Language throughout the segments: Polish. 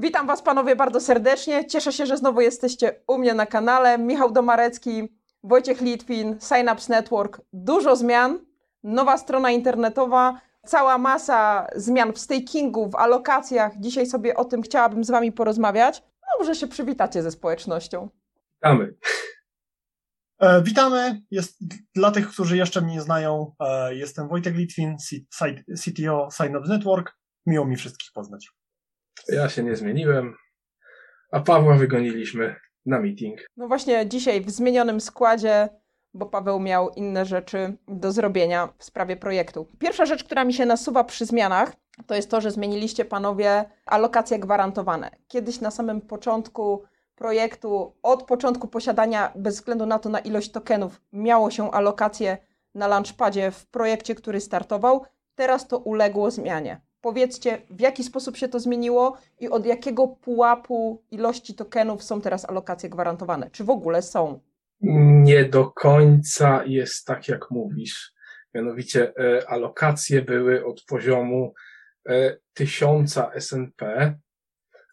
Witam Was panowie bardzo serdecznie. Cieszę się, że znowu jesteście u mnie na kanale. Michał Domarecki, Wojciech Litwin, Synapse Network. Dużo zmian, nowa strona internetowa, cała masa zmian w stakingu, w alokacjach. Dzisiaj sobie o tym chciałabym z Wami porozmawiać. No, może się przywitacie ze społecznością. Witamy. E, witamy. Jest, dla tych, którzy jeszcze mnie nie znają, e, jestem Wojtek Litwin, CTO Synapse Network. Miło mi wszystkich poznać. Ja się nie zmieniłem, a Pawła wygoniliśmy na meeting. No właśnie dzisiaj w zmienionym składzie, bo Paweł miał inne rzeczy do zrobienia w sprawie projektu. Pierwsza rzecz, która mi się nasuwa przy zmianach, to jest to, że zmieniliście panowie alokacje gwarantowane. Kiedyś na samym początku projektu, od początku posiadania, bez względu na to, na ilość tokenów, miało się alokację na launchpadzie w projekcie, który startował. Teraz to uległo zmianie. Powiedzcie, w jaki sposób się to zmieniło i od jakiego pułapu ilości tokenów są teraz alokacje gwarantowane? Czy w ogóle są? Nie do końca jest tak, jak mówisz. Mianowicie e, alokacje były od poziomu e, tysiąca SNP.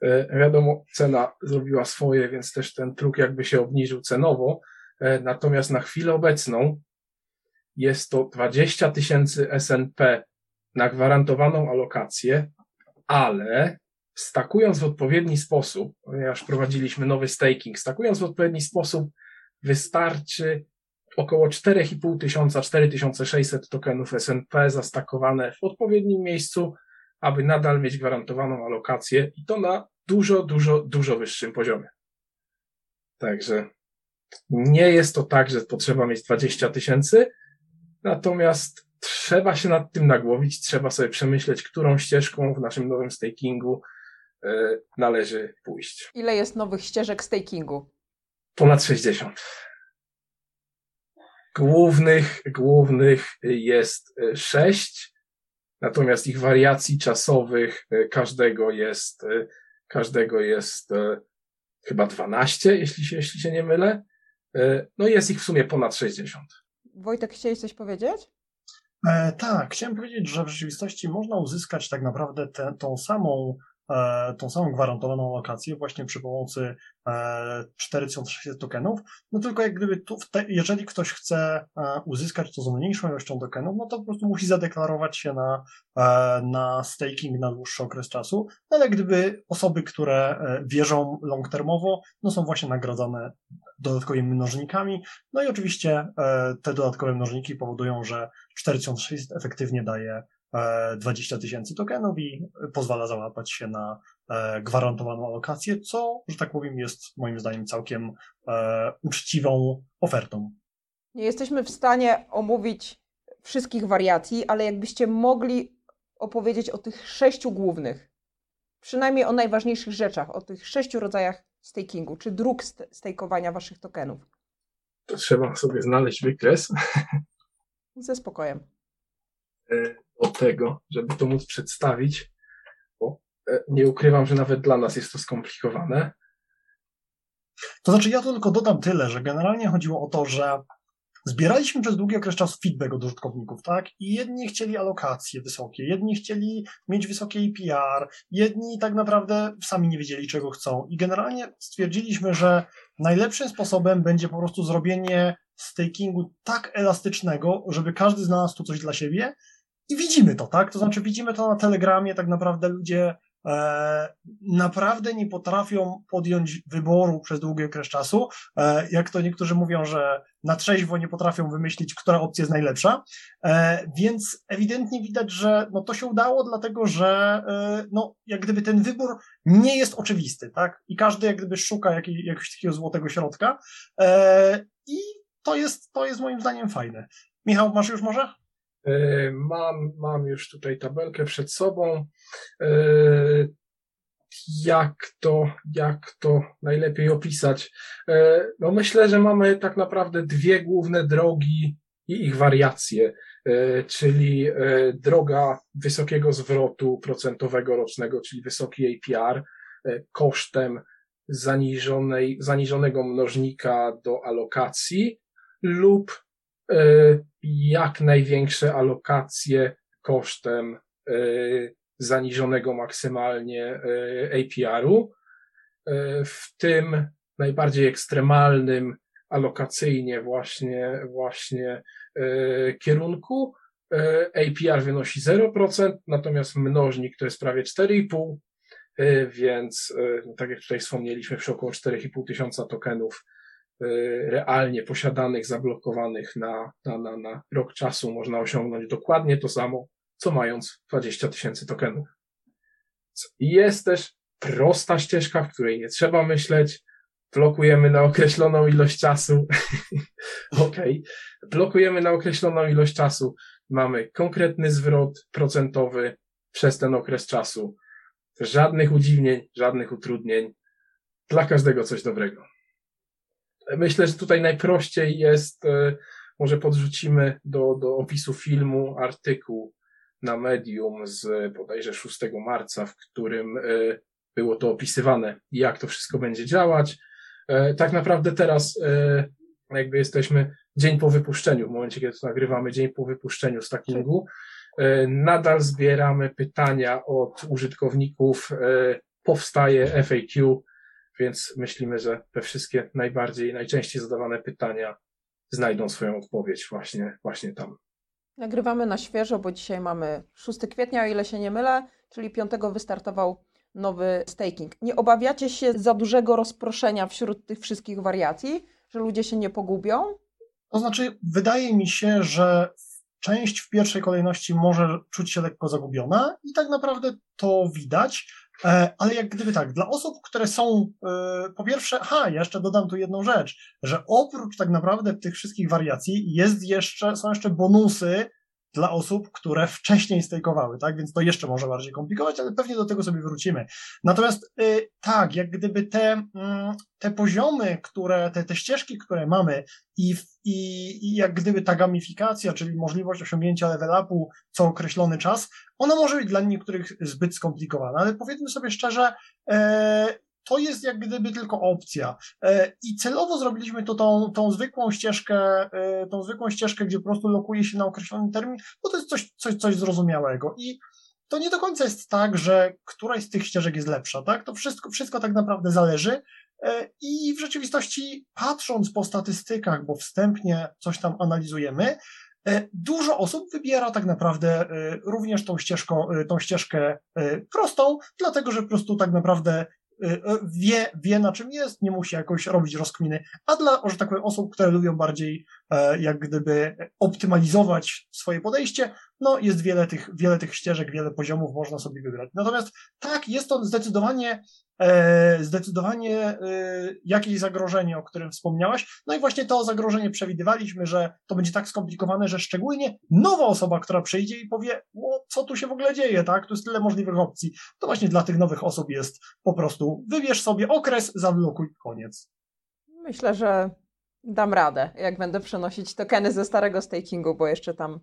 E, wiadomo, cena zrobiła swoje, więc też ten próg jakby się obniżył cenowo. E, natomiast na chwilę obecną jest to 20 tysięcy SNP na gwarantowaną alokację, ale stakując w odpowiedni sposób, ponieważ prowadziliśmy nowy staking, stakując w odpowiedni sposób wystarczy około 4,5 tysiąca, 4600 tokenów SNP zastakowane w odpowiednim miejscu, aby nadal mieć gwarantowaną alokację i to na dużo, dużo, dużo wyższym poziomie. Także nie jest to tak, że potrzeba mieć 20 tysięcy, natomiast trzeba się nad tym nagłowić, trzeba sobie przemyśleć, którą ścieżką w naszym nowym stakingu e, należy pójść. Ile jest nowych ścieżek stakingu? Ponad 60. Głównych, głównych jest 6, e, natomiast ich wariacji czasowych e, każdego jest, każdego jest chyba 12, jeśli się, jeśli się nie mylę. No jest ich w sumie ponad 60. Wojtek, chciałeś coś powiedzieć? E, tak, chciałem powiedzieć, że w rzeczywistości można uzyskać tak naprawdę tą samą E, tą samą gwarantowaną lokację właśnie przy pomocy 4600 e, tokenów, no tylko jak gdyby tu, jeżeli ktoś chce uzyskać to z mniejszą ilością tokenów, no to po prostu musi zadeklarować się na, na staking na dłuższy okres czasu, no ale gdyby osoby, które wierzą long-termowo, no są właśnie nagradzane dodatkowymi mnożnikami, no i oczywiście te dodatkowe mnożniki powodują, że 4600 efektywnie daje 20 e, tysięcy tokenów i pozwala załapać się na e, gwarantowaną alokację, co, że tak powiem, jest moim zdaniem całkiem e, uczciwą ofertą. Nie jesteśmy w stanie omówić wszystkich wariacji, ale jakbyście mogli opowiedzieć o tych sześciu głównych, przynajmniej o najważniejszych rzeczach, o tych sześciu rodzajach stakingu, czy dróg stakeowania waszych tokenów. To trzeba sobie znaleźć wykres. Ze spokojem do tego, żeby to móc przedstawić, bo e, nie ukrywam, że nawet dla nas jest to skomplikowane. To znaczy, ja tylko dodam tyle, że generalnie chodziło o to, że zbieraliśmy przez długi okres czasu feedback od użytkowników, tak? I jedni chcieli alokacje wysokie, jedni chcieli mieć wysokie APR, jedni tak naprawdę sami nie wiedzieli, czego chcą. I generalnie stwierdziliśmy, że najlepszym sposobem będzie po prostu zrobienie stakingu tak elastycznego, żeby każdy znalazł tu coś dla siebie, i widzimy to, tak? To znaczy widzimy to na Telegramie, tak naprawdę ludzie naprawdę nie potrafią podjąć wyboru przez długi okres czasu. E, jak to niektórzy mówią, że na trzeźwo nie potrafią wymyślić, która opcja jest najlepsza. E, więc ewidentnie widać, że no to się udało, dlatego że e, no, jak gdyby ten wybór nie jest oczywisty, tak? I każdy jak gdyby szuka jakiegoś takiego złotego środka. E, I to jest, to jest moim zdaniem fajne. Michał, masz już może? E, mam, mam już tutaj tabelkę przed sobą. E, jak to, jak to najlepiej opisać? E, no myślę, że mamy tak naprawdę dwie główne drogi i ich wariacje, czyli droga wysokiego zwrotu procentowego rocznego, czyli wysoki APR, kosztem zaniżonej, zaniżonego mnożnika do alokacji lub jak największe alokacje kosztem zaniżonego maksymalnie APR-u, w tym najbardziej ekstremalnym alokacyjnie właśnie, właśnie kierunku APR wynosi 0%, natomiast mnożnik to jest prawie 4,5%, więc no tak jak tutaj wspomnieliśmy, przy około 4,5 tysiąca tokenów realnie posiadanych, zablokowanych na, na, na, na rok czasu można osiągnąć dokładnie to samo, co mając 20 tysięcy tokenów. Jest też prosta ścieżka, w której nie trzeba myśleć, blokujemy na określoną ilość czasu. ok. Blokujemy na określoną ilość czasu. Mamy konkretny zwrot procentowy przez ten okres czasu. Żadnych udziwnień, żadnych utrudnień. Dla każdego coś dobrego. Myślę, że tutaj najprościej jest, e, może podrzucimy do, do opisu filmu artykuł na Medium z bodajże 6 marca, w którym e, było to opisywane, jak to wszystko będzie działać. E, tak naprawdę teraz jakby jesteśmy dzień po wypuszczeniu, w momencie, kiedy to nagrywamy, dzień po wypuszczeniu stackingu. Nadal zbieramy pytania od użytkowników, powstaje FAQ, więc myślimy, że te wszystkie najbardziej, najczęściej zadawane pytania znajdą swoją odpowiedź właśnie, właśnie tam. Nagrywamy na świeżo, bo dzisiaj mamy 6 kwietnia, o ile się nie mylę, czyli 5 wystartował nowy staking. Nie obawiacie się za dużego rozproszenia wśród tych wszystkich wariacji, że ludzie się nie pogubią? To znaczy, wydaje mi się, że część w pierwszej kolejności może czuć się lekko zagubiona i tak naprawdę to widać, ale jak gdyby tak, dla osób, które są, e, po pierwsze, ha, jeszcze dodam tu jedną rzecz, że oprócz tak naprawdę tych wszystkich wariacji jest jeszcze, są jeszcze bonusy dla osób, które wcześniej stejkowały, tak? Więc to jeszcze może bardziej komplikować, ale pewnie do tego sobie wrócimy. Natomiast y, tak, jak gdyby te, mm, te poziomy, które, te, te ścieżki, które mamy i, i, i jak gdyby ta gamifikacja, czyli możliwość osiągnięcia level upu co określony czas, ona może być dla niektórych zbyt skomplikowana, ale powiedzmy sobie szczerze, e, to jest jak gdyby tylko opcja. E, I celowo zrobiliśmy to tą, tą zwykłą ścieżkę, e, tą zwykłą ścieżkę, gdzie po prostu lokuje się na określony termin, bo to jest coś, coś, coś zrozumiałego. I to nie do końca jest tak, że któraś z tych ścieżek jest lepsza, tak? To wszystko, wszystko tak naprawdę zależy. E, I w rzeczywistości, patrząc po statystykach, bo wstępnie coś tam analizujemy, Dużo osób wybiera tak naprawdę również tą, ścieżką, tą ścieżkę prostą, dlatego że po prostu tak naprawdę wie, wie na czym jest, nie musi jakoś robić rozkminy, a dla, że tak powiem, osób, które lubią bardziej jak gdyby optymalizować swoje podejście, no jest wiele tych, wiele tych ścieżek, wiele poziomów można sobie wybrać. Natomiast tak, jest to zdecydowanie E, zdecydowanie e, jakieś zagrożenie, o którym wspomniałaś. No i właśnie to zagrożenie przewidywaliśmy, że to będzie tak skomplikowane, że szczególnie nowa osoba, która przyjdzie i powie, o, co tu się w ogóle dzieje, tak? Tu jest tyle możliwych opcji. To właśnie dla tych nowych osób jest po prostu wybierz sobie okres, zablokuj, koniec. Myślę, że dam radę, jak będę przenosić tokeny ze starego stakingu, bo jeszcze tam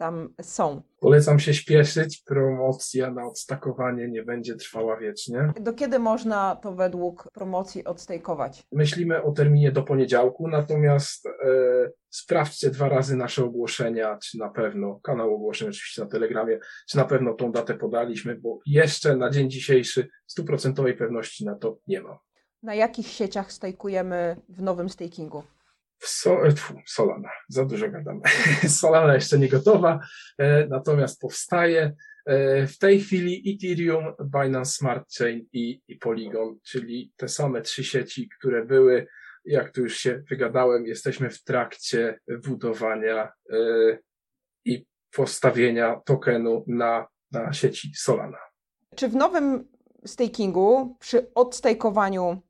tam są. Polecam się śpieszyć, promocja na odstakowanie nie będzie trwała wiecznie. Do kiedy można to według promocji odstejkować? Myślimy o terminie do poniedziałku, natomiast e, sprawdźcie dwa razy nasze ogłoszenia, czy na pewno, kanał ogłoszeń oczywiście na Telegramie, czy na pewno tą datę podaliśmy, bo jeszcze na dzień dzisiejszy stuprocentowej pewności na to nie ma. Na jakich sieciach stajkujemy w nowym stakingu? So, e, tfu, Solana, za dużo gadam. Solana jeszcze nie gotowa, e, natomiast powstaje. E, w tej chwili Ethereum, Binance Smart Chain i, i Polygon, czyli te same trzy sieci, które były, jak tu już się wygadałem, jesteśmy w trakcie budowania i postawienia tokenu na, na sieci Solana. Czy w nowym stakingu przy odstajkowaniu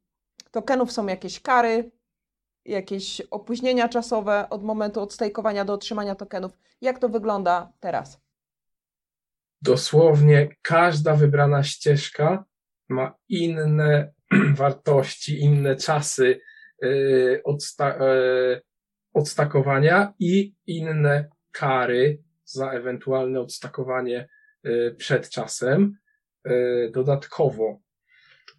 tokenów są jakieś kary, jakieś opóźnienia czasowe od momentu odstejkowania do otrzymania tokenów. Jak to wygląda teraz? Dosłownie każda wybrana ścieżka ma inne wartości, inne czasy yy, odsta yy, odstakowania i inne kary za ewentualne odstakowanie yy, przed czasem. Dodatkowo,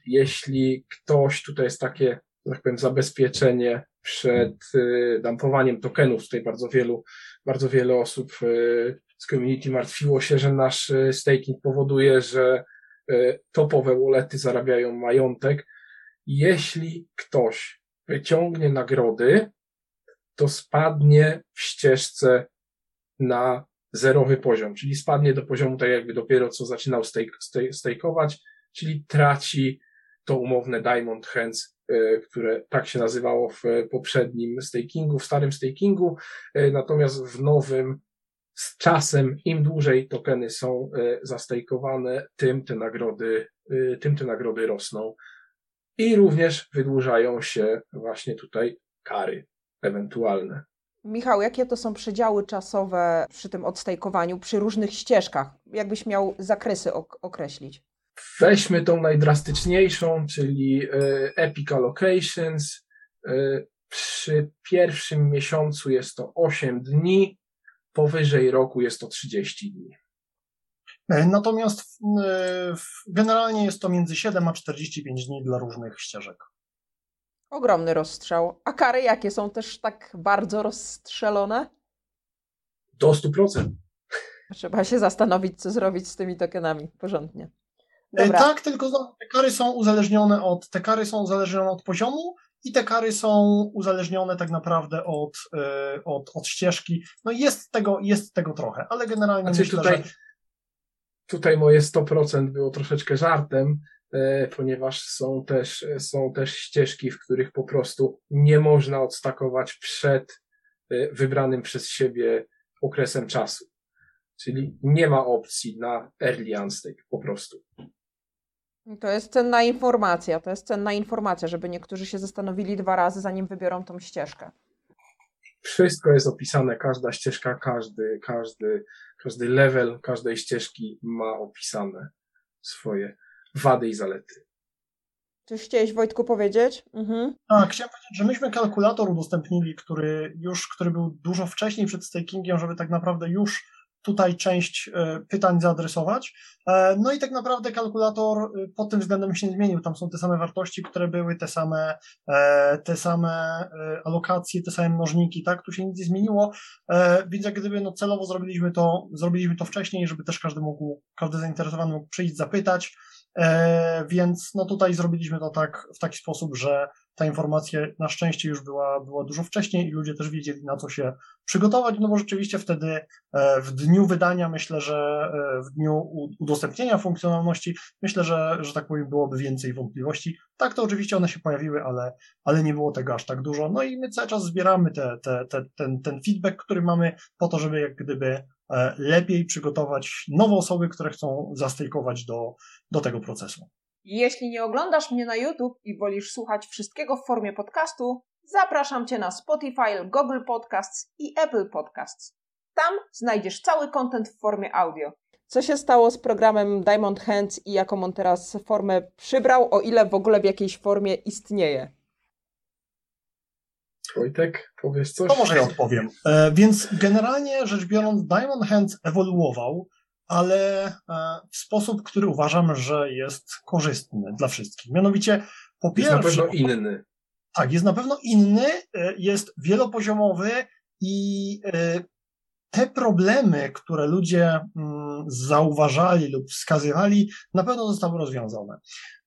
jeśli ktoś, tutaj jest takie, tak powiem, zabezpieczenie przed y, dumpowaniem tokenów. Tutaj bardzo wielu, bardzo wiele osób y, z community martwiło się, że nasz staking powoduje, że topowe wallety zarabiają majątek. Jeśli ktoś wyciągnie nagrody, to spadnie w ścieżce na zerowy poziom, czyli spadnie do poziomu tak jakby dopiero co zaczynał stake, stake, stakeować, czyli traci to umowne Diamond Hands, e, które tak się nazywało w poprzednim stakingu, w starym stakingu, e, natomiast w nowym z czasem, im dłużej tokeny są e, zastejkowane, tym te nagrody, tym te nagrody rosną i również wydłużają się właśnie tutaj kary ewentualne. Michał, jakie to są przedziały czasowe przy tym odstejkowaniu, przy różnych ścieżkach? Jakbyś miał zakresy ok określić? Weźmy tą najdrastyczniejszą, czyli e, Epic Allocations. E, przy pierwszym miesiącu jest to 8 dni, powyżej roku jest to 30 dni. E, natomiast generalnie jest to między 7 a 45 dni dla różnych ścieżek. Ogromny rozstrzał. A kary jakie są też tak bardzo rozstrzelone? Do 100%. Trzeba się zastanowić, co zrobić z tymi tokenami porządnie. Dobra. Tak, tylko te kary są uzależnione od, te kary są uzależnione od poziomu i te kary są uzależnione tak naprawdę od, e, od, od ścieżki. No jest tego, jest tego trochę, ale generalnie znaczy, myślę, tutaj, że... tutaj moje 100% było troszeczkę żartem, E, ponieważ są też, są też ścieżki, w których po prostu nie można odstakować przed e, wybranym przez siebie okresem czasu. Czyli nie ma opcji na early unstake po prostu. To jest cenna informacja, to jest cenna informacja, żeby niektórzy się zastanowili dwa razy, zanim wybiorą tą ścieżkę. Wszystko jest opisane, każda ścieżka, każdy, każdy, każdy level każdej ścieżki ma opisane swoje wady i zalety. Coś chciałeś, Wojtku, powiedzieć? Mhm. Tak, chciałem powiedzieć, że myśmy kalkulator udostępnili, który już, który był dużo wcześniej przed stakingiem, żeby tak naprawdę już tutaj część e, pytań zaadresować. E, no i tak naprawdę kalkulator e, pod tym względem się nie zmienił. Tam są te same wartości, które były, te same, te same alokacje, te same mnożniki, tak? Tu się nic nie zmieniło, więc jak gdyby no celowo zrobiliśmy to, zrobiliśmy to wcześniej, żeby też każdy mógł, każdy zainteresowany mógł przyjść, zapytać. Więc no tutaj zrobiliśmy to tak w taki sposób, że ta informacja na szczęście już była, była dużo wcześniej i ludzie też wiedzieli na co się przygotować, no bo rzeczywiście wtedy e, w dniu wydania, myślę, że e, w dniu udostępnienia funkcjonalności, myślę, że, że tak powiem, byłoby więcej wątpliwości. Tak, to oczywiście one się pojawiły, ale, ale nie było tego aż tak dużo. No i my cały czas zbieramy te, te, te, ten, ten feedback, który mamy po to, żeby jak gdyby E, lepiej przygotować nowe osoby, które chcą zastejkować do, do tego procesu. Jeśli nie oglądasz mnie na YouTube i wolisz słuchać wszystkiego w formie podcastu, zapraszam Cię na Spotify, Google Podcasts i Apple Podcasts. Tam znajdziesz cały content w formie audio. Co się stało z programem Diamond Hands i jaką on teraz formę przybrał, o ile w ogóle w jakiejś formie istnieje? Wojtek, powiesz coś? To może ja odpowiem. E, więc generalnie rzecz biorąc, Diamond Hands ewoluował, ale e, w sposób, który uważam, że jest korzystny dla wszystkich. Mianowicie, po pierwsze. Jest na pewno inny. Tak, jest na pewno inny, e, jest wielopoziomowy i e, te problemy, które ludzie mm, zauważali lub wskazywali, na pewno zostały rozwiązane.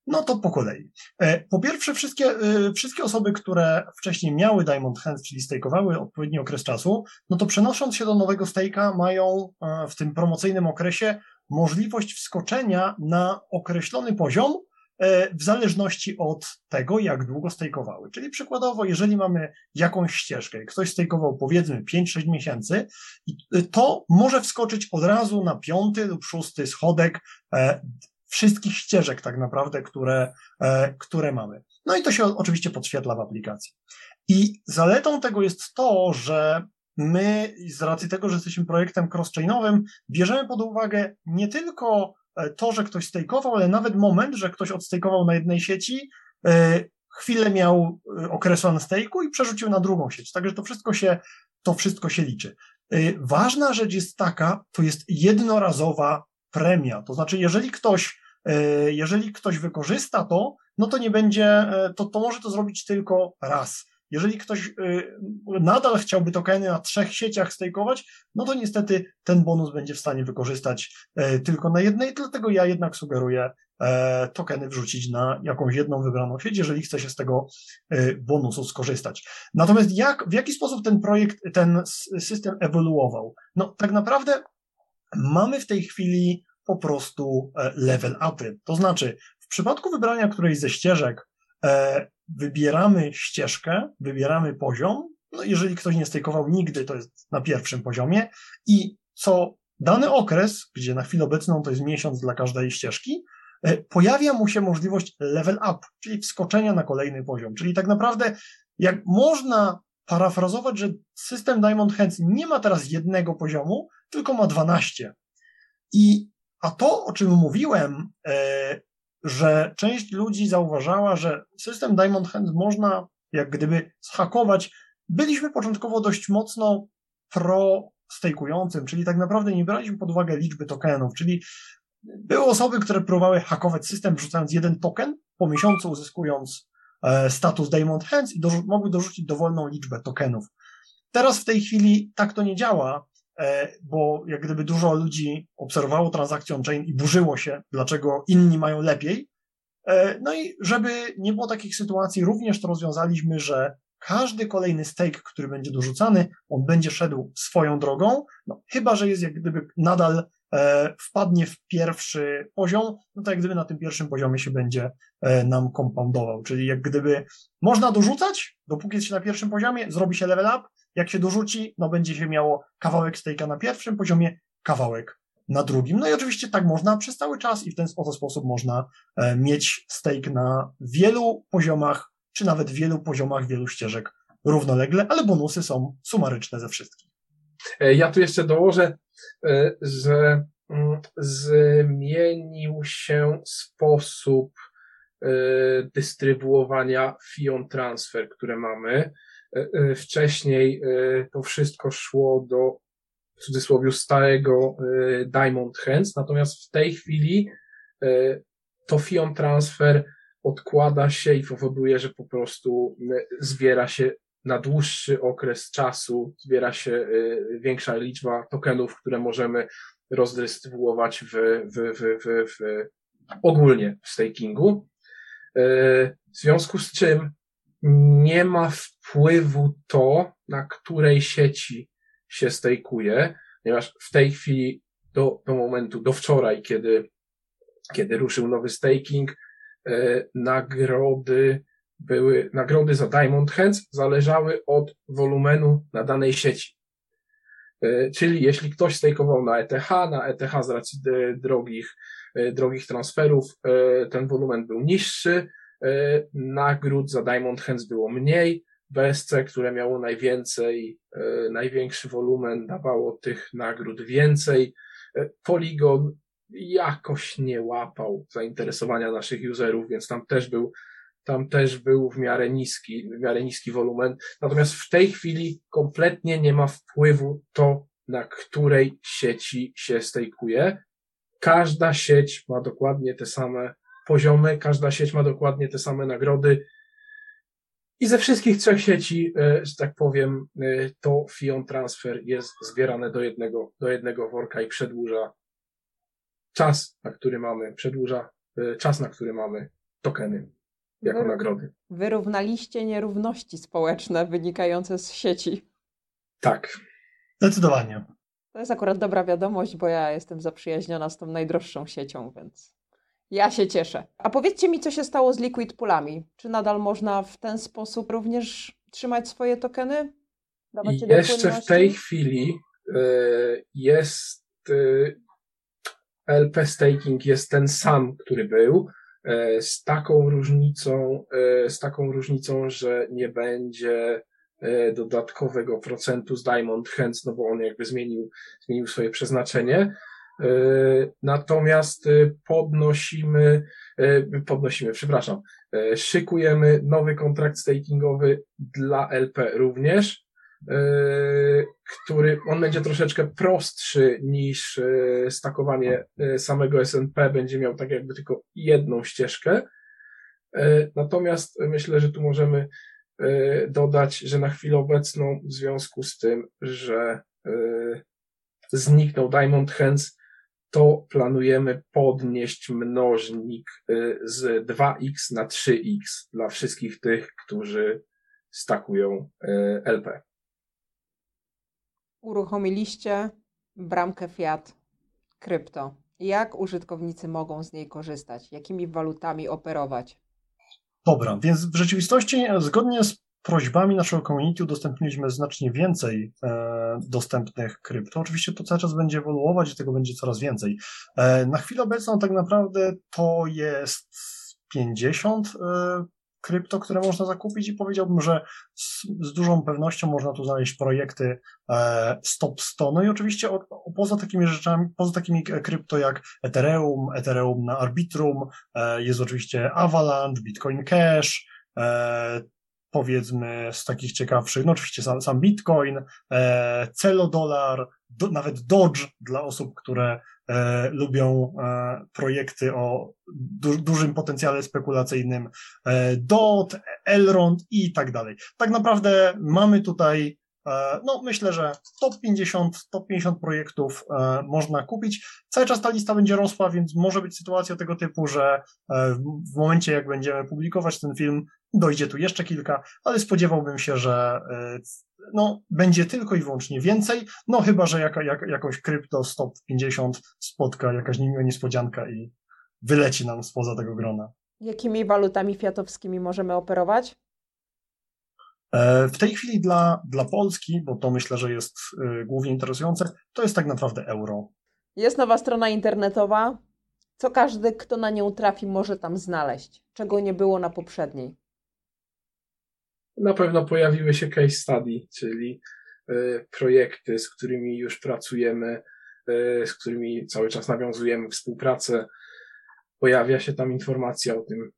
No to po kolei. E, po pierwsze, wszystkie, e, wszystkie osoby, które wcześniej miały Diamond Hands, czyli stakeowały odpowiedni okres czasu, no to przenosząc się do nowego stake'a mają e, w tym promocyjnym okresie możliwość wskoczenia na określony poziom w zależności od tego, jak długo stakeowały. Czyli przykładowo, jeżeli mamy jakąś ścieżkę, ktoś stakeował powiedzmy 5-6 miesięcy, to może wskoczyć od razu na piąty lub szósty schodek wszystkich ścieżek tak naprawdę, które, e, które mamy. No i to się oczywiście podświetla w aplikacji. I zaletą tego jest to, że my z racji tego, że jesteśmy projektem cross-chainowym, bierzemy pod uwagę nie tylko e, to, że ktoś stejkował, ale nawet moment, że ktoś odstejkował na jednej sieci, e, chwilę miał okresu unstake'u i przerzucił na drugą sieć. Także to wszystko się, to wszystko się liczy. Ważna rzecz jest taka, to jest jednorazowa premia. To znaczy, jeżeli ktoś jeżeli ktoś wykorzysta to, no to nie będzie, e, to, to może to zrobić tylko raz. jeżeli ktoś y, nadal chciałby tokeny na trzech sieciach stakeować, no to niestety ten bonus będzie w stanie wykorzystać tylko na jednej, dlatego ja jednak sugeruję e, tokeny wrzucić na jakąś jedną wybraną sieć, jeżeli chce się z tego bonusu skorzystać. Natomiast jak, w jaki sposób ten projekt, ten system ewoluował? No tak naprawdę mamy w tej chwili po prostu e, level upy. To znaczy, w przypadku wybrania którejś ze ścieżek, e, wybieramy ścieżkę, wybieramy poziom. No jeżeli ktoś nie stejkował nigdy, to jest na pierwszym poziomie i co dany okres, gdzie na chwilę obecną to jest miesiąc dla każdej ścieżki, e, pojawia mu się możliwość level up, czyli wskoczenia na kolejny poziom. Czyli tak naprawdę, jak można parafrazować, że system Diamond Hands nie ma teraz jednego poziomu, tylko ma 12. I a to, o czym mówiłem, e, że część ludzi zauważała, że system Diamond Hands można jak gdyby zhakować. Byliśmy początkowo dość mocno pro stejkującym, czyli tak naprawdę nie braliśmy pod uwagę liczby tokenów, czyli były osoby, które próbowały hakować system, wrzucając jeden token, po miesiącu uzyskując e, status Diamond Hands i dorzu mogły dorzucić dowolną liczbę tokenów. Teraz w tej chwili tak to nie działa, bo jak gdyby dużo ludzi obserwowało transakcję on-chain i burzyło się, dlaczego inni mają lepiej. E, no i żeby nie było takich sytuacji, również to rozwiązaliśmy, że każdy kolejny stake, który będzie dorzucany, on będzie szedł swoją drogą, no chyba, że jest jak gdyby nadal e, wpadnie w pierwszy poziom, no to jak gdyby na tym pierwszym poziomie się będzie e, nam kompoundował, czyli jak gdyby można dorzucać, dopóki jest się na pierwszym poziomie, zrobi się level up, jak się dorzuci, no będzie się miało kawałek stejka na pierwszym poziomie, kawałek na drugim. No i oczywiście tak można przez cały czas i w ten sposób można e, mieć stake na wielu poziomach, czy nawet wielu poziomach, wielu ścieżek równolegle, ale bonusy są sumaryczne ze wszystkich. E, ja tu jeszcze dołożę, e, że mm, zmienił się sposób dystrybuowania fion transfer, które mamy. E, e, wcześniej e, to wszystko szło do w cudzysłowie starego Diamond Hands, natomiast w tej chwili to Fion Transfer odkłada się i powoduje, że po prostu zbiera się na dłuższy okres czasu, zbiera się większa liczba tokenów, które możemy rozdystrybuować w, w, w, w, w ogólnie w stakingu. W związku z czym nie ma wpływu to, na której sieci się stejkuje, ponieważ w tej chwili do, do momentu, do wczoraj, kiedy, kiedy ruszył nowy staking, e, nagrody były, nagrody za Diamond Hands zależały od wolumenu na danej sieci. E, czyli jeśli ktoś stejkował na ETH, na ETH z racji drogich, e, drogich transferów, ten wolumen był niższy, nagród za Diamond Hands było mniej. BSC, które miało najwięcej, e, największy wolumen, dawało tych nagród więcej. E, Polygon jakoś nie łapał zainteresowania naszych userów, więc tam też był, tam też był w miarę niski, w miarę niski wolumen. Natomiast w tej chwili kompletnie nie ma wpływu to, na której sieci się stejkuje. Każda sieć ma dokładnie te same poziomy, każda sieć ma dokładnie te same nagrody. I ze wszystkich trzech sieci, e, że tak powiem, e, to Fion Transfer jest zbierane do jednego, do jednego worka i przedłuża czas, na który mamy, przedłuża e, czas, na który mamy tokeny jako nagrody. Wyrównaliście nierówności społeczne wynikające z sieci. Tak. Zdecydowanie. To jest akurat dobra wiadomość, bo ja jestem zaprzyjaźniona z tą najdroższą siecią, więc ja się cieszę. A powiedzcie mi, co się stało z Liquid Poolami? Czy nadal można w ten sposób również trzymać swoje tokeny? Dawać je Jeszcze w tej chwili y, jest y, LP staking jest ten sam, który był, y, z taką różnicą, z taką różnicą, że nie będzie dodatkowego procentu z Diamond Hands, no bo on jakby zmienił, zmienił swoje przeznaczenie. E, natomiast e, podnosimy, e, podnosimy, przepraszam, szykujemy nowy kontrakt stakingowy dla LP również, który on będzie troszeczkę prostszy niż stakowanie samego SNP, będzie miał tak jakby tylko jedną ścieżkę. Natomiast myślę, że tu możemy dodać, że na chwilę obecną w związku z tym, że zniknął Diamond Hands, to planujemy podnieść mnożnik z 2x na 3x dla wszystkich tych, którzy stakują LP. Uruchomiliście bramkę Fiat krypto. Jak użytkownicy mogą z niej korzystać? Jakimi walutami operować? Dobra, więc w rzeczywistości zgodnie z prośbami naszego community udostępniliśmy znacznie więcej e, dostępnych krypto. Oczywiście to cały czas będzie ewoluować i tego będzie coraz więcej. E, na chwilę obecną tak naprawdę to jest 50 e, krypto, które można zakupić i powiedziałbym, że z, z dużą pewnością można tu znaleźć projekty e, stop 100. No i oczywiście o, o, poza takimi rzeczami, poza takimi krypto jak Ethereum, Ethereum na Arbitrum, e, jest oczywiście Avalanche, Bitcoin Cash, e, powiedzmy z takich ciekawszych, no oczywiście sam, sam Bitcoin, e, Celodolar, do, nawet Dodge dla osób, które e, lubią e, projekty o du, dużym potencjale spekulacyjnym, e, DOT, Elrond i tak dalej. Tak naprawdę mamy tutaj no, myślę, że top 50, top 50 projektów e, można kupić. Cały czas ta lista będzie rosła, więc może być sytuacja tego typu, że e, w momencie, jak będziemy publikować ten film, dojdzie tu jeszcze kilka, ale spodziewałbym się, że no, będzie tylko i wyłącznie więcej, no chyba, że jaka, jak, jakoś krypto stop 50 spotka jakaś niemiła niespodzianka i wyleci nam spoza tego grona. Jakimi walutami fiatowskimi możemy operować? E, w tej chwili dla, dla Polski, bo to myślę, że jest e, głównie interesujące, to jest tak naprawdę euro. Jest nowa strona internetowa. Co każdy, kto na nią trafi, może tam znaleźć, czego nie było na poprzedniej na pewno pojawiły się case study, czyli e, projekty, z którymi już pracujemy, z którymi cały czas nawiązujemy współpracę. Pojawia się tam informacja o tym,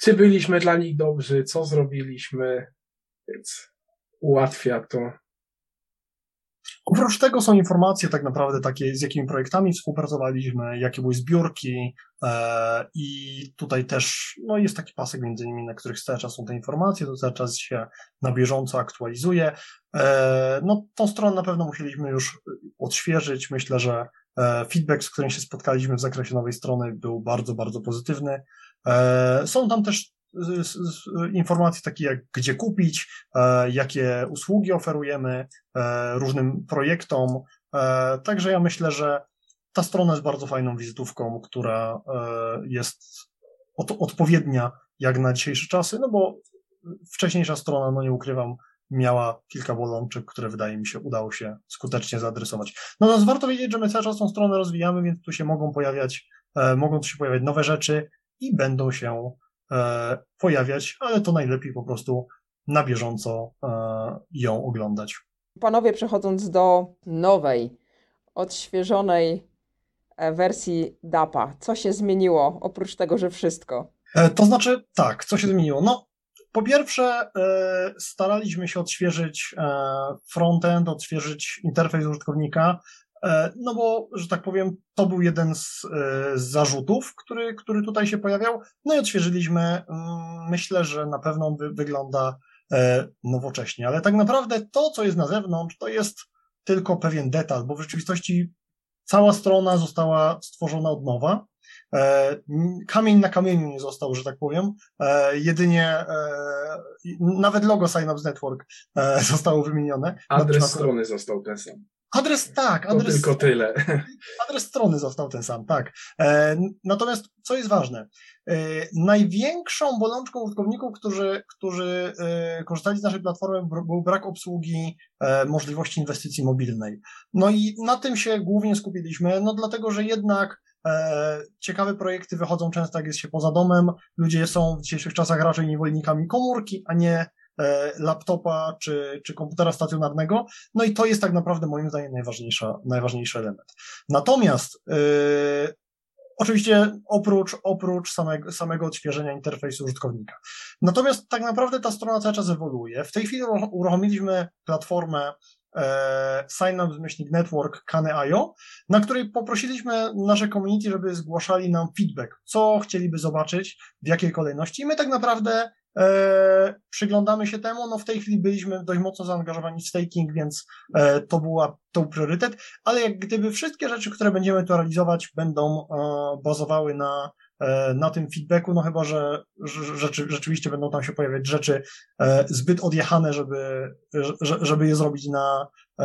czy byliśmy dla nich dobrzy, co zrobiliśmy, więc ułatwia to Oprócz tego są informacje tak naprawdę takie, z jakimi projektami współpracowaliśmy, jakie były zbiórki e, i tutaj też no, jest taki pasek między nimi, na których cały czas są te informacje, to cały czas się na bieżąco aktualizuje. E, no tą stronę na pewno musieliśmy już odświeżyć. Myślę, że e, feedback, z którym się spotkaliśmy w zakresie nowej strony był bardzo, bardzo pozytywny. E, są tam też informacje takie jak gdzie kupić, e, jakie usługi oferujemy e, różnym projektom. E, także ja myślę, że ta strona jest bardzo fajną wizytówką, która jest odpowiednia jak na dzisiejsze czasy, no bo wcześniejsza strona, no nie ukrywam, miała kilka bolączek, które wydaje mi się udało się skutecznie zaadresować. Natomiast warto wiedzieć, że my cały czas tą stronę rozwijamy, więc tu się mogą pojawiać, mogą tu się pojawiać nowe rzeczy i będą się E, pojawiać, ale to najlepiej po prostu na bieżąco e, ją oglądać. Panowie, przechodząc do nowej, odświeżonej e, wersji DAPA, co się zmieniło oprócz tego, że wszystko? To znaczy, tak, co się zmieniło? No, po pierwsze, staraliśmy się odświeżyć frontend, odświeżyć interfejs użytkownika, E, no bo, że tak powiem, to był jeden z, e, z, zarzutów, który, który tutaj się pojawiał. No i odświeżyliśmy. Mm, myślę, że na pewno wy, wygląda e, nowocześnie, ale tak naprawdę to, co jest na zewnątrz, to jest tylko pewien detal, bo w rzeczywistości cała strona została stworzona od nowa. Kamień na kamieniu nie został, że tak powiem. Jedynie nawet logo Synapse Network zostało wymienione. Adres strony został ten sam. Adres tak, adres. To tylko tyle. Adres strony został ten sam, tak. E, natomiast co jest ważne? E, największą bolączką użytkowników, którzy, którzy e, korzystali z naszej platformy, był brak obsługi e, możliwości inwestycji mobilnej. No i na tym się głównie skupiliśmy, no dlatego, że jednak e, ciekawe projekty wychodzą często, jak jest się poza domem. Ludzie są w dzisiejszych czasach raczej niewolnikami komórki, a nie laptopa czy, czy komputera stacjonarnego. No i to jest tak naprawdę moim zdaniem najważniejsza, najważniejszy element. Natomiast yy, Oczywiście oprócz, oprócz samego, samego odświeżenia interfejsu użytkownika. Natomiast tak naprawdę ta strona cały czas ewoluuje. W tej chwili uruchomiliśmy platformę e, Synapse myślnik Network Kane.io, na której poprosiliśmy nasze community, żeby zgłaszali nam feedback, co chcieliby zobaczyć, w jakiej kolejności. I my tak naprawdę e, przyglądamy się temu. No w tej chwili byliśmy dość mocno zaangażowani w staking, więc e, to była to priorytet, ale jak gdyby wszystkie rzeczy, które będziemy tu realizować, będą e, bazowały na na tym feedbacku, no chyba, że, że rzeczywiście będą tam się pojawiać rzeczy e, zbyt odjechane, żeby, żeby je zrobić na e,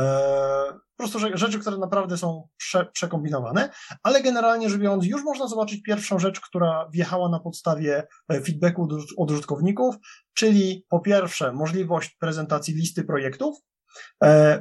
po prostu rzeczy, które naprawdę są prze, przekombinowane, ale generalnie rzecz biorąc, już można zobaczyć pierwszą rzecz, która wjechała na podstawie feedbacku od użytkowników, czyli po pierwsze możliwość prezentacji listy projektów, E,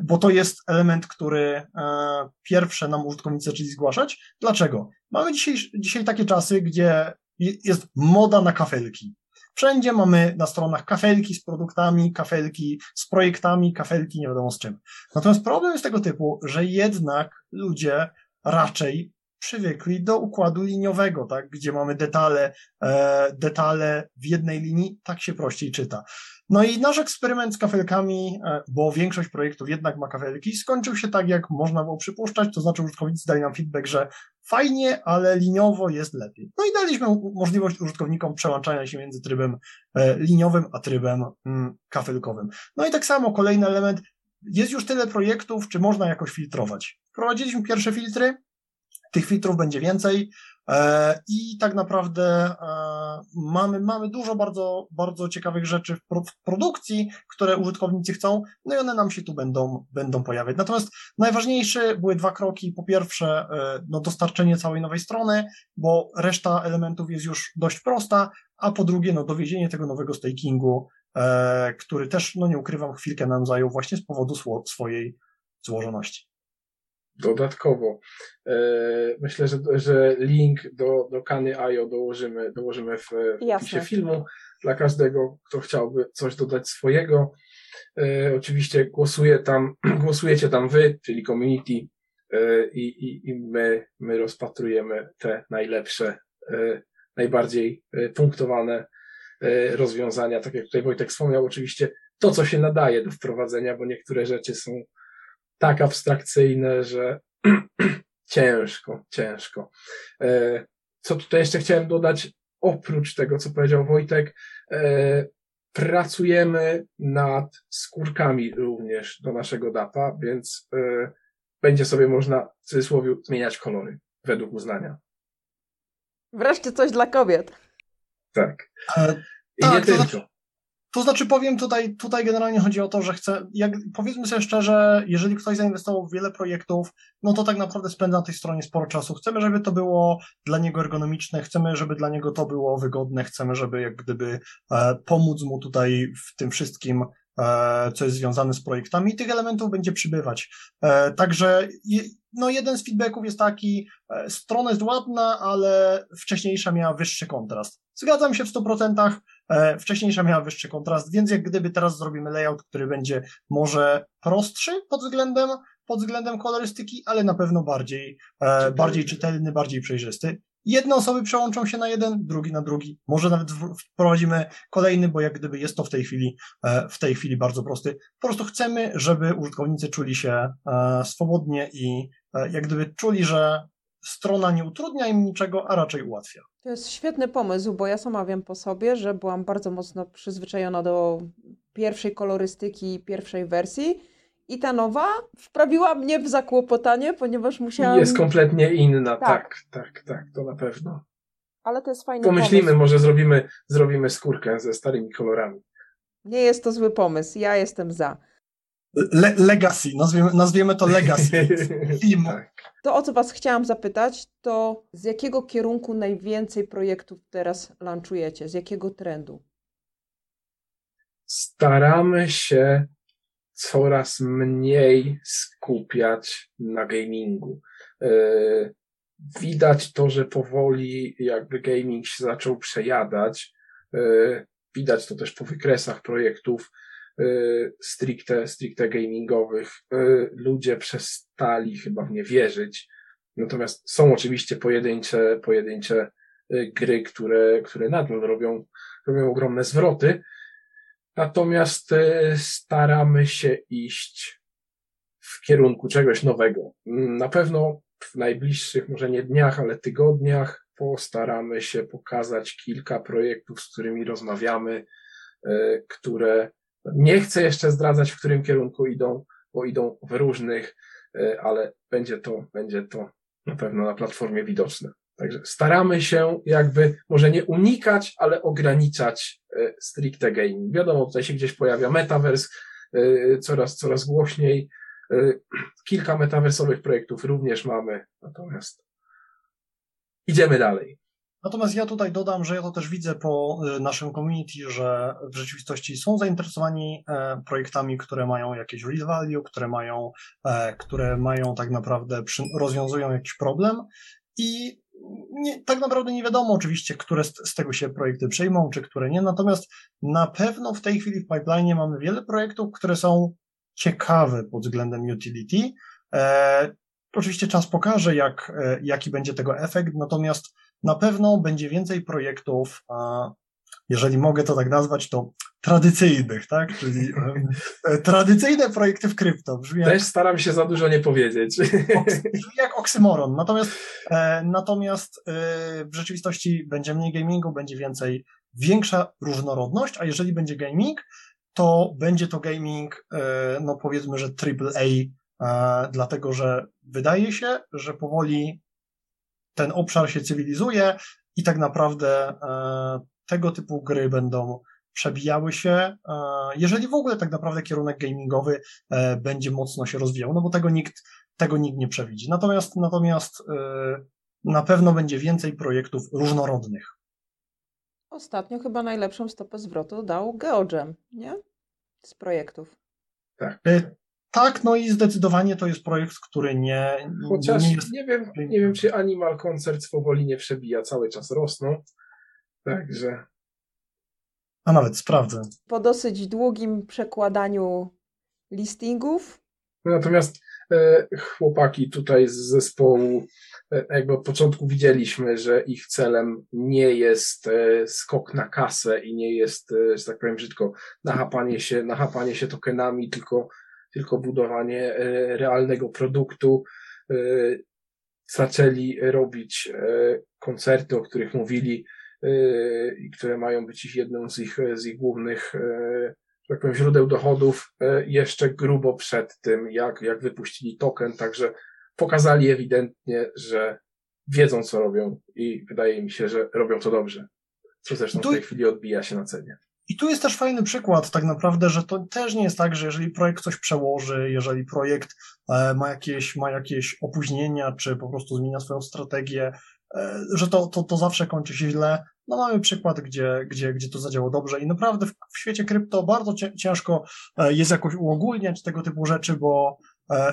bo to jest element, który e, pierwsze nam użytkownicy zaczęli zgłaszać. Dlaczego? Mamy dzisiaj, dzisiaj takie czasy, gdzie jest moda na kafelki. Wszędzie mamy na stronach kafelki z produktami, kafelki z projektami, kafelki nie wiadomo z czym. Natomiast problem jest tego typu, że jednak ludzie raczej przywykli do układu liniowego, tak, gdzie mamy detale, e, detale w jednej linii, tak się prościej czyta. No i nasz eksperyment z kafelkami, e, bo większość projektów jednak ma kafelki, skończył się tak, jak można było przypuszczać, to znaczy użytkownicy dali nam feedback, że fajnie, ale liniowo jest lepiej. No i daliśmy możliwość użytkownikom przełączania się między trybem e, liniowym a trybem mm, kafelkowym. No i tak samo kolejny element, jest już tyle projektów, czy można jakoś filtrować. Wprowadziliśmy pierwsze filtry, tych filtrów będzie więcej e, i tak naprawdę e, mamy, mamy dużo bardzo, bardzo ciekawych rzeczy w produkcji, które użytkownicy chcą, no i one nam się tu będą, będą pojawiać. Natomiast najważniejsze były dwa kroki. Po pierwsze, e, no dostarczenie całej nowej strony, bo reszta elementów jest już dość prosta, a po drugie, no dowiezienie tego nowego stakingu, który też, no nie ukrywam, chwilkę nam zajął właśnie z powodu swojej złożoności dodatkowo. E, myślę, że, że link do, do Kany.io dołożymy, dołożymy w opisie filmu dla każdego, kto chciałby coś dodać swojego. E, oczywiście głosuje tam, głosujecie tam wy, czyli community e, i, i, i my, my rozpatrujemy te najlepsze, najbardziej punktowane rozwiązania. Tak jak tutaj Wojtek wspomniał, oczywiście to, co się nadaje do wprowadzenia, bo niektóre rzeczy są tak abstrakcyjne, że ciężko, ciężko. E, co tutaj jeszcze chciałem dodać, oprócz tego, co powiedział Wojtek, e, pracujemy nad skórkami również do naszego data, więc e, będzie sobie można w cudzysłowie zmieniać kolory według uznania. Wreszcie coś dla kobiet. Tak. I tak, nie tylko. To znaczy powiem tutaj, tutaj generalnie chodzi o to, że chcę, jak, powiedzmy sobie szczerze, jeżeli ktoś zainwestował w wiele projektów, no to tak naprawdę spędza na tej stronie sporo czasu. Chcemy, żeby to było dla niego ergonomiczne, chcemy, żeby dla niego to było wygodne, chcemy, żeby jak gdyby e, pomóc mu tutaj w tym wszystkim, e, co jest związane z projektami tych elementów będzie przybywać. E, także no jeden z feedbacków jest taki, e, strona jest ładna, ale wcześniejsza miała wyższy kontrast. Zgadzam się w 100%, e, wcześniejsza miała wyższy kontrast, więc jak gdyby teraz zrobimy layout, który będzie może prostszy pod względem, pod względem kolorystyki, ale na pewno bardziej, e, bardziej czytelny, bardziej przejrzysty. Jedne osoby przełączą się na jeden, drugi na drugi. Może nawet wprowadzimy kolejny, bo jak gdyby jest to w tej chwili, e, w tej chwili bardzo prosty. Po prostu chcemy, żeby użytkownicy czuli się swobodnie i jak gdyby czuli, że strona nie utrudnia im niczego, a raczej ułatwia. To jest świetny pomysł, bo ja sama wiem po sobie, że byłam bardzo mocno przyzwyczajona do pierwszej kolorystyki, pierwszej wersji. I ta nowa wprawiła mnie w zakłopotanie, ponieważ musiałam. Jest kompletnie inna, tak, tak, tak, tak to na pewno. Ale to jest fajny Pomyślimy, pomysł. może zrobimy, zrobimy skórkę ze starymi kolorami. Nie jest to zły pomysł, ja jestem za. Le legacy, nazwiemy, nazwiemy to legacy filmu. Tak. To, o co Was chciałam zapytać, to z jakiego kierunku najwięcej projektów teraz launchujecie? Z jakiego trendu? Staramy się coraz mniej skupiać na gamingu. E, widać to, że powoli jakby gaming się zaczął przejadać. E, widać to też po wykresach projektów stricte, stricte gamingowych. Y, ludzie przestali chyba w nie wierzyć. Natomiast są oczywiście pojedyncze, pojedyncze y, gry, które, które nadal robią, robią ogromne zwroty. Natomiast staramy się iść w kierunku czegoś nowego. Na pewno w najbliższych, może nie dniach, ale tygodniach postaramy się pokazać kilka projektów, z którymi rozmawiamy, które nie chcę jeszcze zdradzać, w którym kierunku idą, bo idą w różnych, ale będzie to, będzie to na pewno na platformie widoczne. Także staramy się jakby może nie unikać, ale ograniczać stricte gaming. Wiadomo, tutaj się gdzieś pojawia metaverse, coraz, coraz głośniej. Kilka metaversowych projektów również mamy, natomiast idziemy dalej. Natomiast ja tutaj dodam, że ja to też widzę po y, naszym community, że w rzeczywistości są zainteresowani e, projektami, które mają jakieś real value, które mają, e, które mają tak naprawdę, rozwiązują jakiś problem. I nie, tak naprawdę nie wiadomo oczywiście, które z, z, tego się projekty przejmą, czy które nie, natomiast na pewno w tej chwili w pipeline mamy wiele projektów, które są ciekawe pod względem utility. E, oczywiście czas pokaże, jak, e, jaki będzie tego efekt, natomiast na pewno będzie więcej projektów, jeżeli mogę to tak nazwać, to tradycyjnych, tak? Czyli e, tradycyjne projekty w krypto. Brzmi Też jak, staram się za dużo nie powiedzieć. Brzmi jak oksymoron. Natomiast, e, natomiast e, w rzeczywistości będzie mniej gamingu, będzie więcej, większa różnorodność, a jeżeli będzie gaming, to będzie to gaming, e, no powiedzmy, że AAA, dlatego że wydaje się, że powoli ten obszar się cywilizuje i tak naprawdę e, tego typu gry będą przebijały się, e, jeżeli w ogóle tak naprawdę kierunek gamingowy e, będzie mocno się rozwijał, no bo tego nikt, tego nikt nie przewidzi. Natomiast, natomiast na pewno będzie więcej projektów różnorodnych. Ostatnio chyba najlepszą stopę zwrotu dał GeoGem, nie? Z projektów. Tak. Tak, no i zdecydowanie to jest projekt, który nie. Chociaż nie, jest... nie, wiem, nie wiem, czy Animal Concert powoli nie przebija, cały czas rosną. Także. A nawet sprawdzę. Po dosyć długim przekładaniu listingów. Natomiast e, chłopaki tutaj z zespołu, e, jakby od początku widzieliśmy, że ich celem nie jest e, skok na kasę i nie jest, e, że tak powiem brzydko, nachapanie się, nachapanie się tokenami, tylko tylko budowanie e, realnego produktu. E, zaczęli robić e, koncerty, o których mówili i które mają być jedną z ich, z ich głównych tak powiem, źródeł dochodów jeszcze grubo przed tym, jak, jak wypuścili token, także pokazali ewidentnie, że wiedzą, co robią i wydaje mi się, że robią to dobrze. Co zresztą w tej chwili odbija się na cenie. I tu jest też fajny przykład, tak naprawdę, że to też nie jest tak, że jeżeli projekt coś przełoży, jeżeli projekt e, ma jakieś, ma jakieś opóźnienia, czy po prostu zmienia swoją strategię, e, że to, to, to zawsze kończy się źle. No mamy przykład, gdzie, gdzie, gdzie to zadziałało dobrze i naprawdę w, w świecie krypto bardzo ciężko e, jest jakoś uogólniać tego typu rzeczy, bo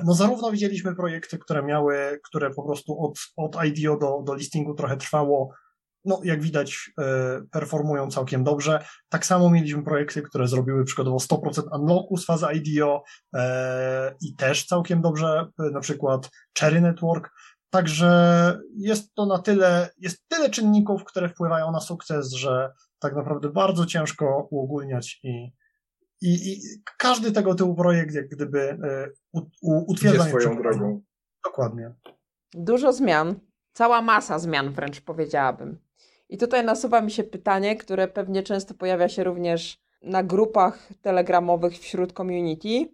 no zarówno widzieliśmy projekty, które miały, które po prostu od, od IDO do, do listingu trochę trwało, no jak widać, e, performują całkiem dobrze. Tak samo mieliśmy projekty, które zrobiły przykładowo 100% unlocku z fazy IDO e, i też całkiem dobrze, e, na przykład Cherry Network. Także jest to na tyle, jest tyle czynników, które wpływają na sukces, że tak naprawdę bardzo ciężko uogólniać i, i, i każdy tego typu projekt jak gdyby u, u, utwierdza swoją drogą. Dokładnie. Dużo zmian, cała masa zmian wręcz powiedziałabym. I tutaj nasuwa mi się pytanie, które pewnie często pojawia się również na grupach telegramowych wśród community.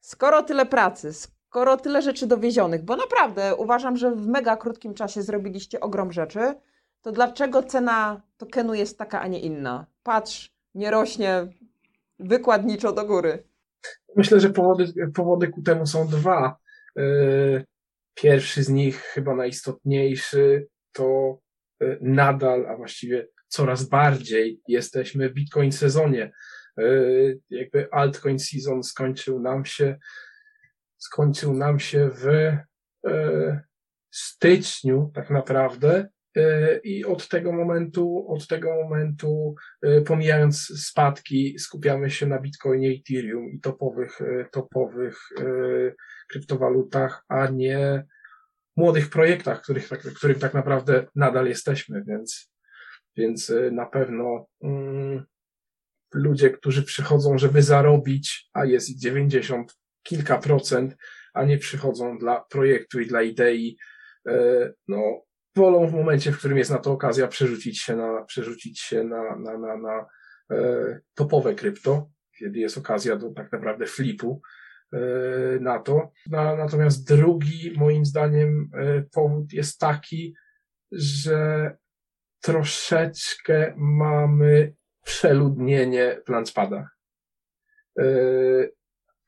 Skoro tyle pracy, skoro tyle rzeczy dowiezionych, bo naprawdę uważam, że w mega krótkim czasie zrobiliście ogrom rzeczy, to dlaczego cena tokenu jest taka, a nie inna? Patrz, nie rośnie wykładniczo do góry. Myślę, że powody, powody ku temu są dwa. Yy, pierwszy z nich, chyba najistotniejszy, to nadal, a właściwie coraz bardziej jesteśmy w Bitcoin sezonie. E, jakby altcoin season skończył nam się, skończył nam się w e, styczniu tak naprawdę i od tego momentu, od tego momentu, pomijając spadki, skupiamy się na Bitcoinie, Ethereum i topowych, topowych kryptowalutach, a nie młodych projektach, których, tak, których tak naprawdę nadal jesteśmy, więc, więc y, na pewno mm, ludzie, którzy przychodzą, żeby zarobić, a jest ich 90 kilka procent, a nie przychodzą dla projektu i dla idei, y, no, wolą w momencie, w którym jest na to okazja, przerzucić się na, przerzucić się na, na, na, na topowe krypto, kiedy jest okazja do tak naprawdę flipu na to. Natomiast drugi, moim zdaniem, powód jest taki, że troszeczkę mamy przeludnienie w Launchpadach.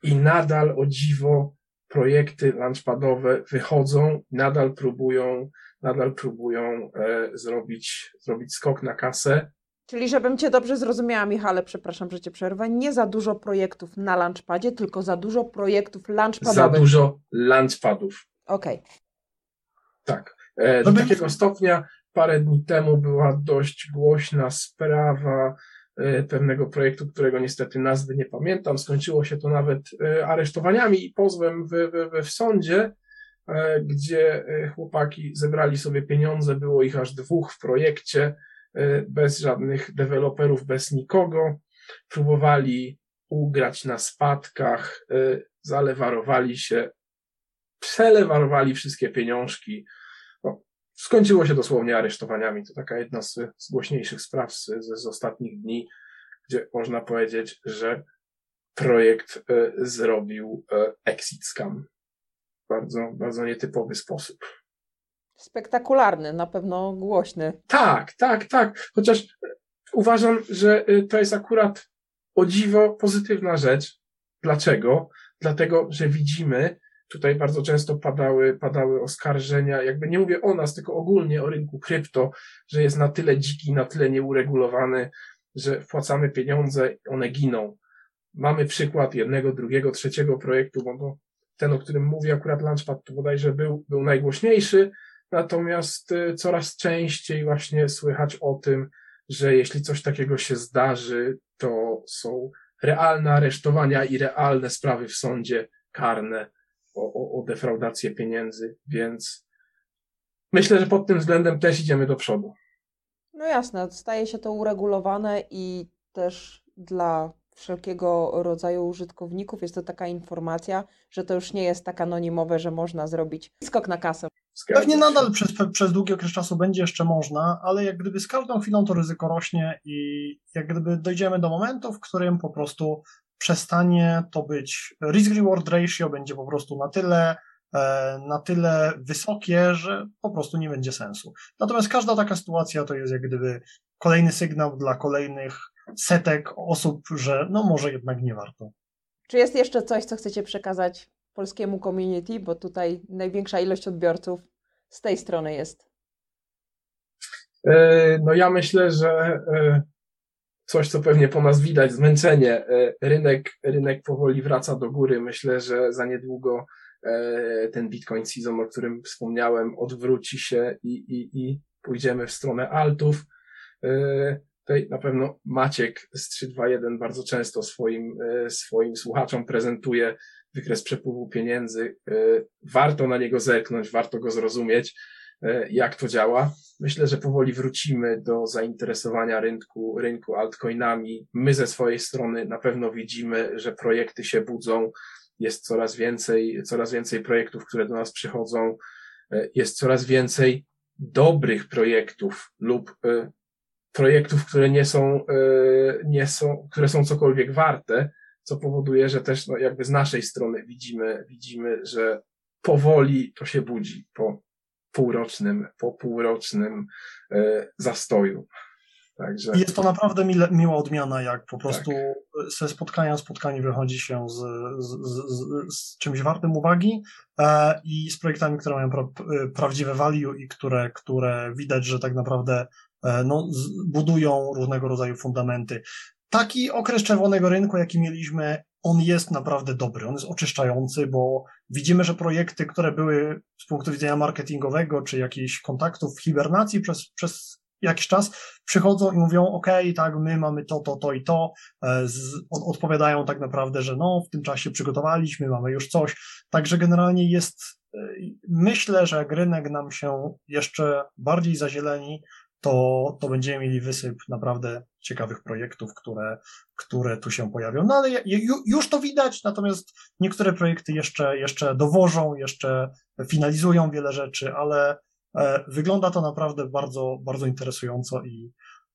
I nadal o dziwo projekty launchpadowe wychodzą, nadal próbują, nadal próbują e, zrobić, zrobić skok na kasę. Czyli żebym Cię dobrze zrozumiała, Michale, przepraszam, że Cię przerwę, nie za dużo projektów na launchpadzie, tylko za dużo projektów launchpadowych. Za dużo launchpadów. Okej. Okay. Tak. E, do takiego stopnia parę dni temu była dość głośna sprawa E, pewnego projektu, którego niestety nazwy nie pamiętam. Skończyło się to nawet e, aresztowaniami i pozwem w, w, w sądzie, gdzie chłopaki zebrali sobie pieniądze, było ich aż dwóch w projekcie, bez żadnych deweloperów, bez nikogo. Próbowali ugrać na spadkach, zalewarowali się, przelewarowali wszystkie pieniążki. No, skończyło się dosłownie aresztowaniami. To taka jedna z, z głośniejszych spraw z, z, ostatnich dni, gdzie można powiedzieć, że projekt y, zrobił y, exit scam. Bardzo, bardzo nietypowy sposób. Spektakularny, na pewno głośny. Tak, tak, tak. Chociaż uważam, że y, to jest akurat o dziwo pozytywna rzecz. Dlaczego? Dlatego, że widzimy, Tutaj bardzo często padały, padały oskarżenia, jakby nie mówię o nas, tylko ogólnie o rynku krypto, że jest na tyle dziki, na tyle nieuregulowany, że wpłacamy pieniądze, one giną. Mamy przykład jednego, drugiego, trzeciego projektu, bo ten, o którym mówię, akurat Launchpad to bodajże był, był najgłośniejszy, natomiast y, coraz częściej właśnie słychać o tym, że jeśli coś takiego się zdarzy, to są realne aresztowania i realne sprawy w sądzie karne o, o, o defraudację pieniędzy, więc myślę, że pod tym względem też idziemy do przodu. No jasne, staje się to uregulowane i też dla wszelkiego rodzaju użytkowników jest to taka informacja, że to już nie jest tak anonimowe, że można zrobić skok na kasę. Pewnie nadal przez, przez długi okres czasu będzie jeszcze można, ale jak gdyby z każdą chwilą to ryzyko rośnie i jak gdyby dojdziemy do momentu, w którym po prostu przestanie to być risk-reward ratio, będzie po prostu na tyle, e, na tyle wysokie, że po prostu nie będzie sensu. Natomiast każda taka sytuacja to jest jak gdyby kolejny sygnał dla kolejnych setek osób, że no może jednak nie warto. Czy jest jeszcze coś, co chcecie przekazać polskiemu community, bo tutaj największa ilość odbiorców z tej strony jest? E, no ja myślę, że e, coś, co pewnie po nas widać, zmęczenie. E, rynek, rynek powoli wraca do góry. Myślę, że za niedługo ten Bitcoin season, o którym wspomniałem, odwróci się i, i, i pójdziemy w stronę altów. Tutaj na pewno Maciek z 321 bardzo często swoim, swoim słuchaczom prezentuje wykres przepływu pieniędzy. Warto na niego zerknąć, warto go zrozumieć. E, jak to działa. Myślę, że powoli wrócimy do zainteresowania rynku, rynku altcoinami. My ze swojej strony na pewno widzimy, że projekty się budzą, jest coraz więcej, coraz więcej projektów, które do nas przychodzą, e, jest coraz więcej dobrych projektów lub projektów, które nie są, nie są, które są cokolwiek warte, co powoduje, że też no, jakby z naszej strony widzimy, widzimy, że powoli to się budzi po półrocznym, po półrocznym e, zastoju. Także... Jest to naprawdę mile, miła odmiana, jak po prostu tak. ze spotkania spotkanie wychodzi się z, z, z, z czymś wartym uwagi e, i z projektami, które mają pra, e, prawdziwe value i które, które widać, że tak naprawdę e, no, budują różnego rodzaju fundamenty. Taki okres czerwonego rynku, jaki mieliśmy, on jest naprawdę dobry, on jest oczyszczający, bo widzimy, że projekty, które były z punktu widzenia marketingowego czy jakichś kontaktów w hibernacji przez, przez jakiś czas, przychodzą i mówią, ok, tak, my mamy to, to, to i to, e, z, odpowiadają tak naprawdę, że no, w tym czasie przygotowaliśmy, mamy już coś, także generalnie jest, e, myślę, że jak rynek nam się jeszcze bardziej zazieleni, to, to będziemy mieli wysyp naprawdę ciekawych projektów, które, które tu się pojawią. No ale już to widać, natomiast niektóre projekty jeszcze, jeszcze dowożą, jeszcze finalizują wiele rzeczy, ale e, wygląda to naprawdę bardzo, bardzo interesująco i,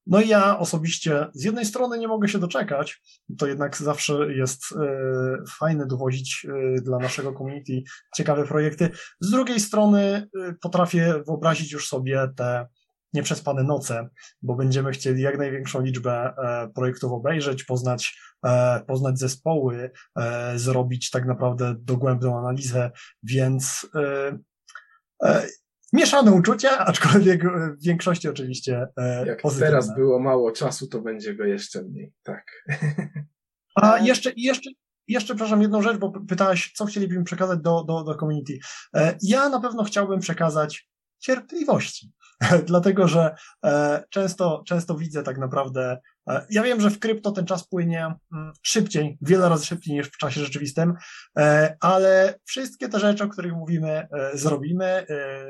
No i ja osobiście z jednej strony nie mogę się doczekać, to jednak zawsze jest e, fajne dowozić e, dla naszego community ciekawe projekty. Z drugiej strony potrafię wyobrazić już sobie te nieprzespane noce, bo będziemy chcieli jak największą liczbę projektów obejrzeć, poznać, poznać zespoły, zrobić tak naprawdę dogłębną analizę, więc mieszane uczucia, aczkolwiek w większości oczywiście e, Jak pozytywne. teraz było mało czasu, to będzie go jeszcze mniej, tak. A jeszcze, jeszcze, jeszcze, przepraszam, jedną rzecz, bo pytałaś, co chcielibyśmy przekazać do, do, do community. E, ja na pewno chciałbym przekazać cierpliwości, dlatego że e, często, często widzę tak naprawdę E, ja wiem, że w krypto ten czas płynie mm, szybciej, wiele razy szybciej niż w czasie rzeczywistym, e, ale wszystkie te rzeczy, o których mówimy, zrobimy.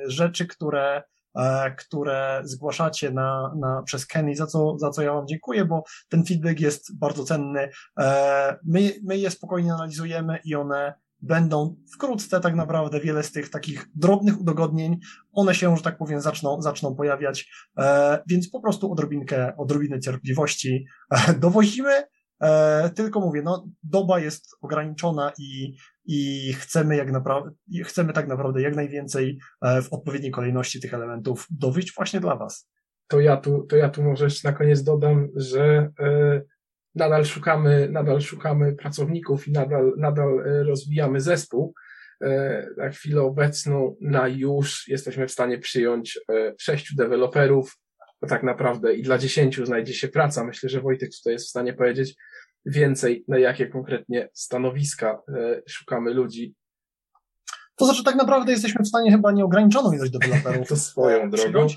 Rzeczy, które, które zgłaszacie na, na, przez Kenny, za co, za co ja Wam dziękuję, bo ten feedback jest bardzo cenny. My, my je spokojnie analizujemy i one będą wkrótce tak naprawdę wiele z tych takich drobnych udogodnień, one się, że tak powiem, zaczną, zaczną pojawiać, e, więc po prostu odrobinkę, odrobinę cierpliwości e, dowozimy, e, tylko mówię, no, doba jest ograniczona i, i chcemy jak naprawdę, chcemy tak naprawdę jak najwięcej e, w odpowiedniej kolejności tych elementów dowieść właśnie dla Was. To ja tu, to ja tu może na koniec dodam, że e, nadal szukamy, nadal szukamy pracowników i nadal, nadal e, rozwijamy zespół. E, na chwilę obecną na już jesteśmy w stanie przyjąć e, sześciu deweloperów, tak naprawdę i dla dziesięciu znajdzie się praca. Myślę, że Wojtek tutaj jest w stanie powiedzieć więcej, na jakie konkretnie stanowiska szukamy ludzi to znaczy, tak naprawdę jesteśmy w stanie chyba nieograniczoną ilość deweloperów to swoją drogą.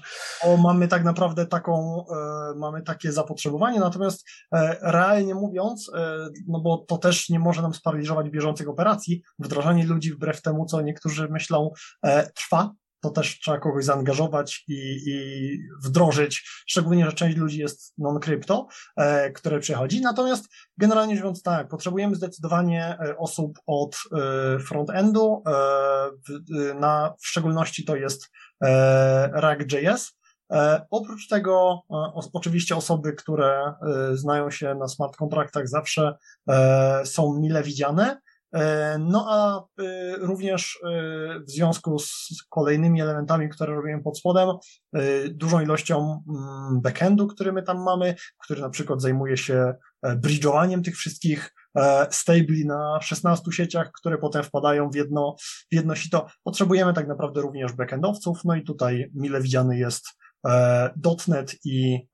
bo mamy tak naprawdę taką, e, mamy takie zapotrzebowanie, natomiast e, realnie mówiąc, e, no bo to też nie może nam sparaliżować bieżących operacji, wdrażanie ludzi wbrew temu, co niektórzy myślą, e, trwa, to też trzeba kogoś zaangażować i, i wdrożyć, szczególnie, że część ludzi jest non-crypto, e, które przychodzi. Natomiast generalnie rzecz biorąc tak, potrzebujemy zdecydowanie e, osób od e, front-endu, e, w, na, w szczególności to jest e, React.js, E, oprócz tego, e, oczywiście osoby, które e, znają się na smart kontraktach zawsze są mile widziane, E, no a e, również e, w związku z kolejnymi elementami, które robiłem pod spodem, dużą ilością mm, backendu, który my tam mamy, który na przykład zajmuje się bridge'owaniem tych wszystkich stabli na 16 sieciach, które potem wpadają w jedno, w jedno sito. Potrzebujemy tak naprawdę również backendowców, no i tutaj mile widziany jest .NET i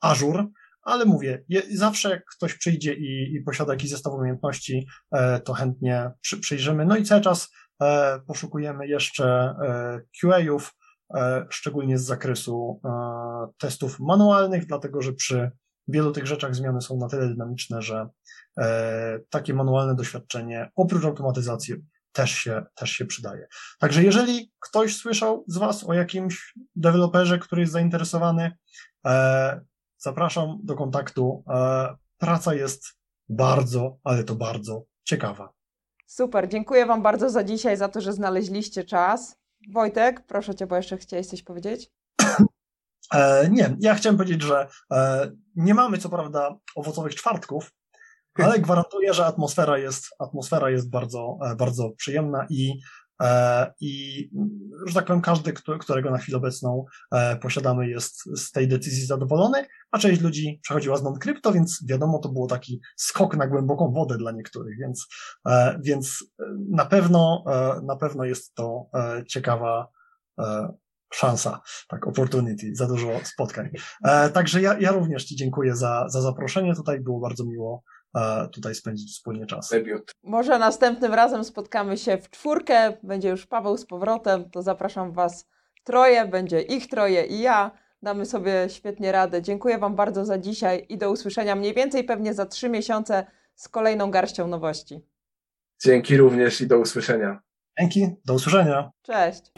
Azure, ale mówię, je, zawsze jak ktoś przyjdzie i, i posiada jakiś zestaw umiejętności, e, to chętnie przy, przyjrzymy. No i cały czas e, poszukujemy jeszcze e, QA-ów, e, szczególnie z zakresu e, testów manualnych, dlatego że przy wielu tych rzeczach zmiany są na tyle dynamiczne, że e, takie manualne doświadczenie oprócz automatyzacji też się, też się przydaje. Także jeżeli ktoś słyszał z Was o jakimś deweloperze, który jest zainteresowany, Zapraszam do kontaktu. E, praca jest bardzo, ale to bardzo ciekawa. Super, dziękuję Wam bardzo za dzisiaj, za to, że znaleźliście czas. Wojtek, proszę Cię, bo jeszcze chciałeś coś powiedzieć? E, nie, ja chciałem powiedzieć, że e, nie mamy co prawda owocowych czwartków, ale gwarantuję, że atmosfera jest, atmosfera jest bardzo, e, bardzo przyjemna i I, że tak powiem, każdy, którego na chwilę obecną e, posiadamy, jest z tej decyzji zadowolony, a część ludzi przechodziła z non-krypto, więc wiadomo, to było taki skok na głęboką wodę dla niektórych, więc, e, więc na pewno, na pewno jest to ciekawa szansa, tak, opportunity, za dużo spotkań. Także ja, ja również Ci dziękuję za, za zaproszenie, tutaj było bardzo miło tutaj spędzić wspólnie czas. Debiut. Może następnym razem spotkamy się w czwórkę, będzie już Paweł z powrotem, to zapraszam Was troje, będzie ich troje i ja. Damy sobie świetnie radę. Dziękuję Wam bardzo za dzisiaj i do usłyszenia mniej więcej pewnie za trzy miesiące z kolejną garścią nowości. Dzięki również i do usłyszenia. Dzięki, do usłyszenia. Cześć.